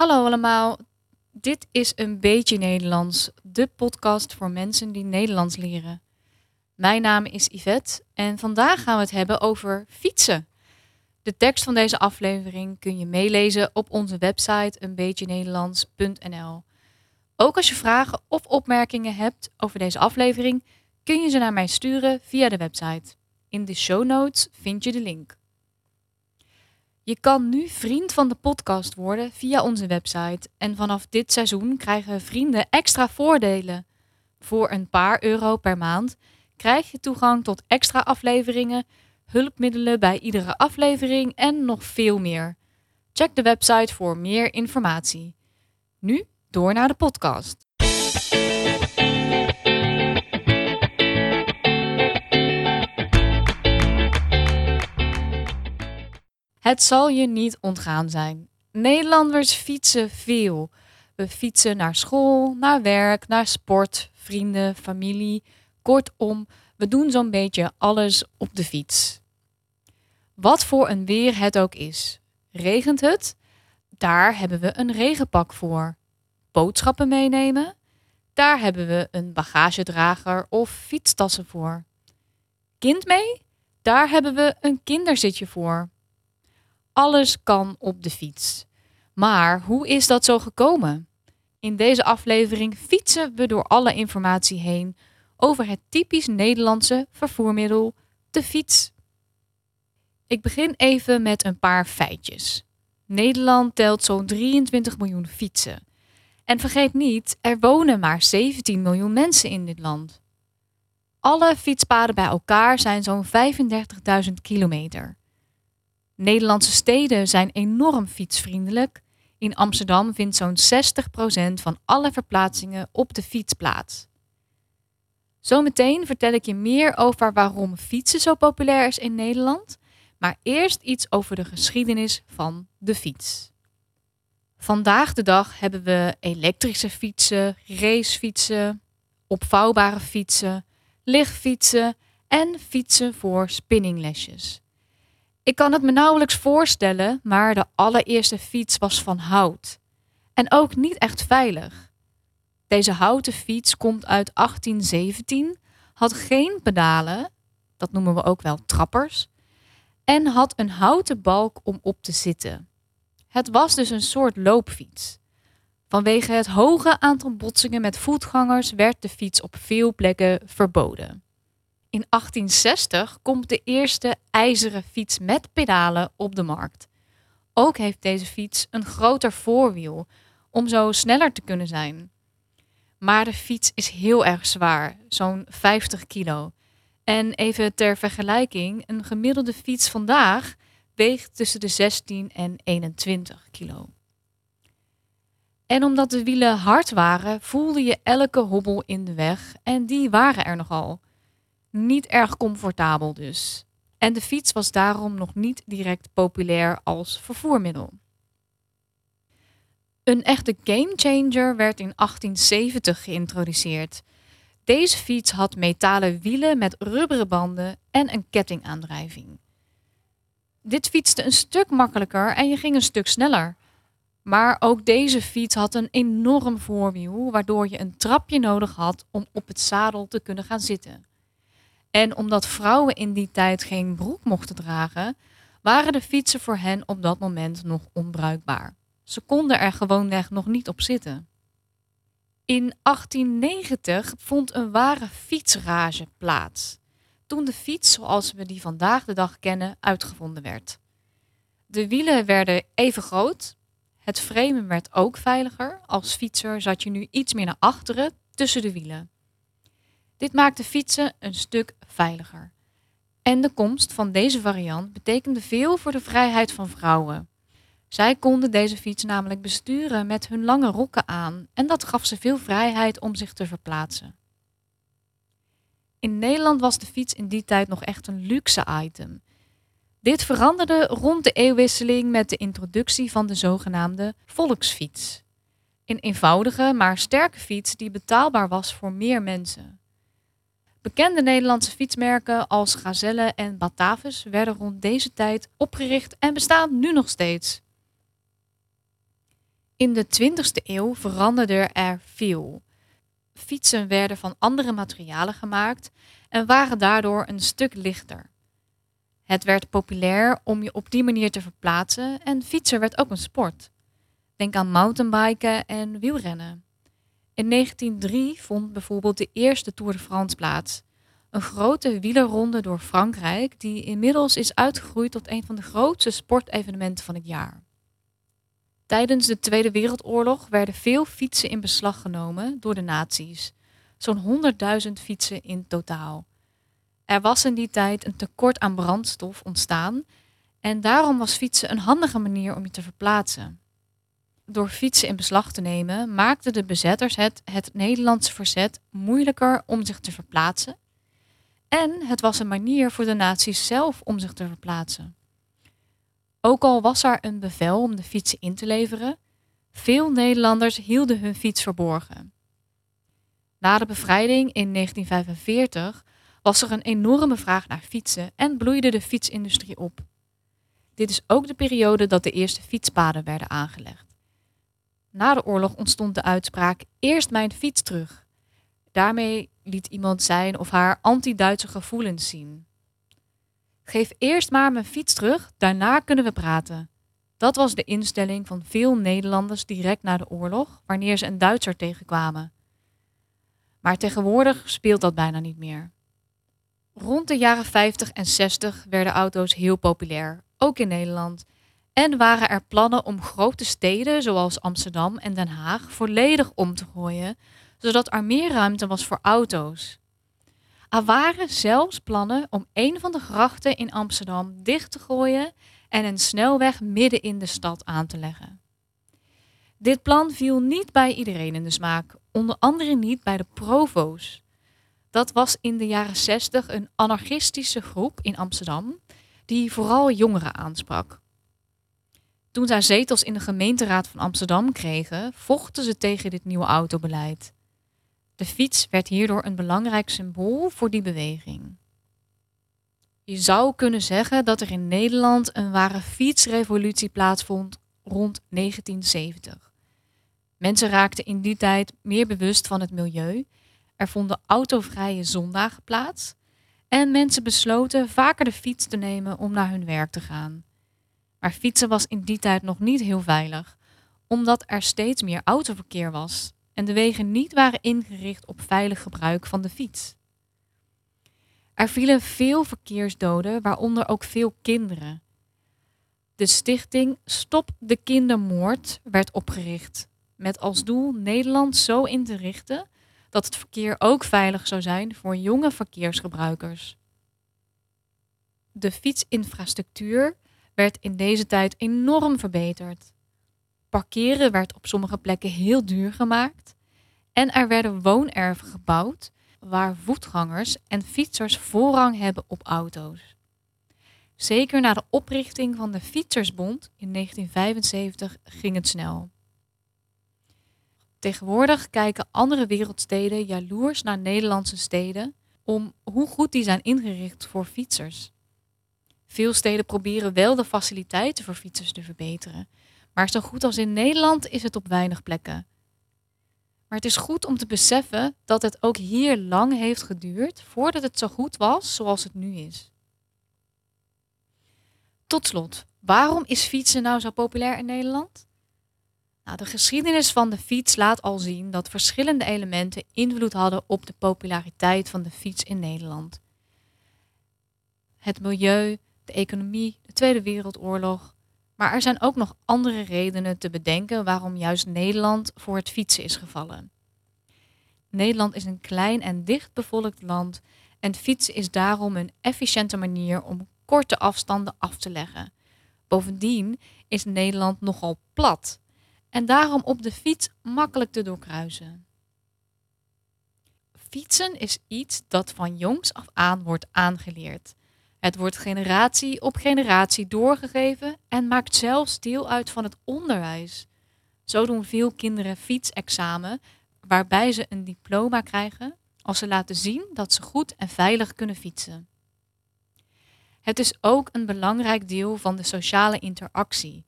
Hallo allemaal, dit is een beetje Nederlands, de podcast voor mensen die Nederlands leren. Mijn naam is Yvette en vandaag gaan we het hebben over fietsen. De tekst van deze aflevering kun je meelezen op onze website eenbeetjenederlands.nl. Ook als je vragen of opmerkingen hebt over deze aflevering, kun je ze naar mij sturen via de website. In de show notes vind je de link. Je kan nu vriend van de podcast worden via onze website. En vanaf dit seizoen krijgen vrienden extra voordelen. Voor een paar euro per maand krijg je toegang tot extra afleveringen, hulpmiddelen bij iedere aflevering en nog veel meer. Check de website voor meer informatie. Nu door naar de podcast. Het zal je niet ontgaan zijn. Nederlanders fietsen veel. We fietsen naar school, naar werk, naar sport, vrienden, familie. Kortom, we doen zo'n beetje alles op de fiets. Wat voor een weer het ook is. Regent het? Daar hebben we een regenpak voor. Boodschappen meenemen? Daar hebben we een bagagedrager of fietstassen voor. Kind mee? Daar hebben we een kinderzitje voor. Alles kan op de fiets. Maar hoe is dat zo gekomen? In deze aflevering fietsen we door alle informatie heen over het typisch Nederlandse vervoermiddel, de fiets. Ik begin even met een paar feitjes. Nederland telt zo'n 23 miljoen fietsen. En vergeet niet, er wonen maar 17 miljoen mensen in dit land. Alle fietspaden bij elkaar zijn zo'n 35.000 kilometer. Nederlandse steden zijn enorm fietsvriendelijk. In Amsterdam vindt zo'n 60% van alle verplaatsingen op de fiets plaats. Zometeen vertel ik je meer over waarom fietsen zo populair is in Nederland, maar eerst iets over de geschiedenis van de fiets. Vandaag de dag hebben we elektrische fietsen, racefietsen, opvouwbare fietsen, lichtfietsen en fietsen voor spinninglesjes. Ik kan het me nauwelijks voorstellen, maar de allereerste fiets was van hout. En ook niet echt veilig. Deze houten fiets komt uit 1817, had geen pedalen, dat noemen we ook wel trappers, en had een houten balk om op te zitten. Het was dus een soort loopfiets. Vanwege het hoge aantal botsingen met voetgangers werd de fiets op veel plekken verboden. In 1860 komt de eerste ijzeren fiets met pedalen op de markt. Ook heeft deze fiets een groter voorwiel om zo sneller te kunnen zijn. Maar de fiets is heel erg zwaar, zo'n 50 kilo. En even ter vergelijking, een gemiddelde fiets vandaag weegt tussen de 16 en 21 kilo. En omdat de wielen hard waren, voelde je elke hobbel in de weg en die waren er nogal. Niet erg comfortabel dus. En de fiets was daarom nog niet direct populair als vervoermiddel. Een echte gamechanger werd in 1870 geïntroduceerd. Deze fiets had metalen wielen met rubberen banden en een kettingaandrijving. Dit fietste een stuk makkelijker en je ging een stuk sneller. Maar ook deze fiets had een enorm voorwiel, waardoor je een trapje nodig had om op het zadel te kunnen gaan zitten. En omdat vrouwen in die tijd geen broek mochten dragen, waren de fietsen voor hen op dat moment nog onbruikbaar. Ze konden er gewoonweg nog niet op zitten. In 1890 vond een ware fietsrage plaats, toen de fiets zoals we die vandaag de dag kennen uitgevonden werd. De wielen werden even groot, het framen werd ook veiliger. Als fietser zat je nu iets meer naar achteren tussen de wielen. Dit maakte fietsen een stuk veiliger. En de komst van deze variant betekende veel voor de vrijheid van vrouwen. Zij konden deze fiets namelijk besturen met hun lange rokken aan en dat gaf ze veel vrijheid om zich te verplaatsen. In Nederland was de fiets in die tijd nog echt een luxe item. Dit veranderde rond de eeuwwisseling met de introductie van de zogenaamde volksfiets. Een eenvoudige maar sterke fiets die betaalbaar was voor meer mensen. Bekende Nederlandse fietsmerken als Gazelle en Batavus werden rond deze tijd opgericht en bestaan nu nog steeds. In de 20e eeuw veranderde er veel. Fietsen werden van andere materialen gemaakt en waren daardoor een stuk lichter. Het werd populair om je op die manier te verplaatsen en fietsen werd ook een sport. Denk aan mountainbiken en wielrennen. In 1903 vond bijvoorbeeld de eerste Tour de France plaats. Een grote wielerronde door Frankrijk die inmiddels is uitgegroeid tot een van de grootste sportevenementen van het jaar. Tijdens de Tweede Wereldoorlog werden veel fietsen in beslag genomen door de nazi's. Zo'n 100.000 fietsen in totaal. Er was in die tijd een tekort aan brandstof ontstaan en daarom was fietsen een handige manier om je te verplaatsen. Door fietsen in beslag te nemen maakten de bezetters het, het Nederlandse verzet moeilijker om zich te verplaatsen. En het was een manier voor de naties zelf om zich te verplaatsen. Ook al was er een bevel om de fietsen in te leveren, veel Nederlanders hielden hun fiets verborgen. Na de bevrijding in 1945 was er een enorme vraag naar fietsen en bloeide de fietsindustrie op. Dit is ook de periode dat de eerste fietspaden werden aangelegd. Na de oorlog ontstond de uitspraak: Eerst mijn fiets terug. Daarmee liet iemand zijn of haar anti-Duitse gevoelens zien. Geef eerst maar mijn fiets terug, daarna kunnen we praten. Dat was de instelling van veel Nederlanders direct na de oorlog, wanneer ze een Duitser tegenkwamen. Maar tegenwoordig speelt dat bijna niet meer. Rond de jaren 50 en 60 werden auto's heel populair, ook in Nederland. En waren er plannen om grote steden zoals Amsterdam en Den Haag volledig om te gooien, zodat er meer ruimte was voor auto's. Er waren zelfs plannen om een van de grachten in Amsterdam dicht te gooien en een snelweg midden in de stad aan te leggen. Dit plan viel niet bij iedereen in de smaak, onder andere niet bij de provo's. Dat was in de jaren 60 een anarchistische groep in Amsterdam die vooral jongeren aansprak. Toen zij zetels in de gemeenteraad van Amsterdam kregen, vochten ze tegen dit nieuwe autobeleid. De fiets werd hierdoor een belangrijk symbool voor die beweging. Je zou kunnen zeggen dat er in Nederland een ware fietsrevolutie plaatsvond rond 1970. Mensen raakten in die tijd meer bewust van het milieu. Er vonden autovrije zondagen plaats. En mensen besloten vaker de fiets te nemen om naar hun werk te gaan. Maar fietsen was in die tijd nog niet heel veilig, omdat er steeds meer autoverkeer was en de wegen niet waren ingericht op veilig gebruik van de fiets. Er vielen veel verkeersdoden, waaronder ook veel kinderen. De stichting Stop de Kindermoord werd opgericht, met als doel Nederland zo in te richten dat het verkeer ook veilig zou zijn voor jonge verkeersgebruikers. De fietsinfrastructuur werd in deze tijd enorm verbeterd. Parkeren werd op sommige plekken heel duur gemaakt. En er werden woonerven gebouwd waar voetgangers en fietsers voorrang hebben op auto's. Zeker na de oprichting van de Fietsersbond in 1975 ging het snel. Tegenwoordig kijken andere wereldsteden jaloers naar Nederlandse steden om hoe goed die zijn ingericht voor fietsers. Veel steden proberen wel de faciliteiten voor fietsers te verbeteren, maar zo goed als in Nederland is het op weinig plekken. Maar het is goed om te beseffen dat het ook hier lang heeft geduurd voordat het zo goed was zoals het nu is. Tot slot, waarom is fietsen nou zo populair in Nederland? Nou, de geschiedenis van de fiets laat al zien dat verschillende elementen invloed hadden op de populariteit van de fiets in Nederland. Het milieu, de economie, de Tweede Wereldoorlog, maar er zijn ook nog andere redenen te bedenken waarom juist Nederland voor het fietsen is gevallen. Nederland is een klein en dichtbevolkt land en fietsen is daarom een efficiënte manier om korte afstanden af te leggen. Bovendien is Nederland nogal plat en daarom op de fiets makkelijk te doorkruisen. Fietsen is iets dat van jongs af aan wordt aangeleerd. Het wordt generatie op generatie doorgegeven en maakt zelfs deel uit van het onderwijs. Zo doen veel kinderen fietsexamen, waarbij ze een diploma krijgen als ze laten zien dat ze goed en veilig kunnen fietsen. Het is ook een belangrijk deel van de sociale interactie.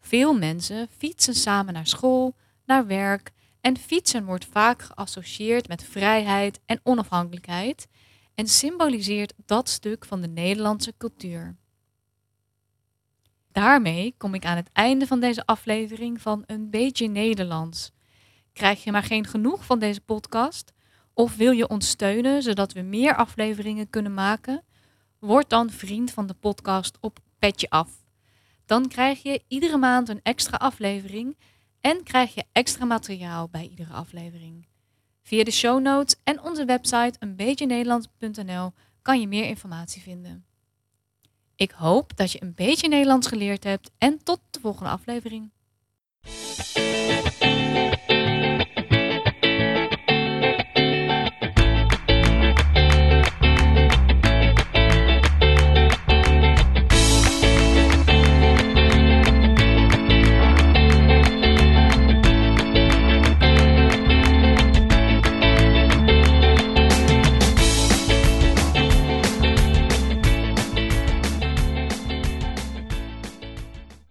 Veel mensen fietsen samen naar school, naar werk en fietsen wordt vaak geassocieerd met vrijheid en onafhankelijkheid en symboliseert dat stuk van de Nederlandse cultuur. Daarmee kom ik aan het einde van deze aflevering van Een beetje Nederlands. Krijg je maar geen genoeg van deze podcast? Of wil je ons steunen zodat we meer afleveringen kunnen maken? Word dan vriend van de podcast op Petje Af. Dan krijg je iedere maand een extra aflevering en krijg je extra materiaal bij iedere aflevering. Via de show notes en onze website eenbeetjenederlands.nl kan je meer informatie vinden. Ik hoop dat je een beetje Nederlands geleerd hebt en tot de volgende aflevering.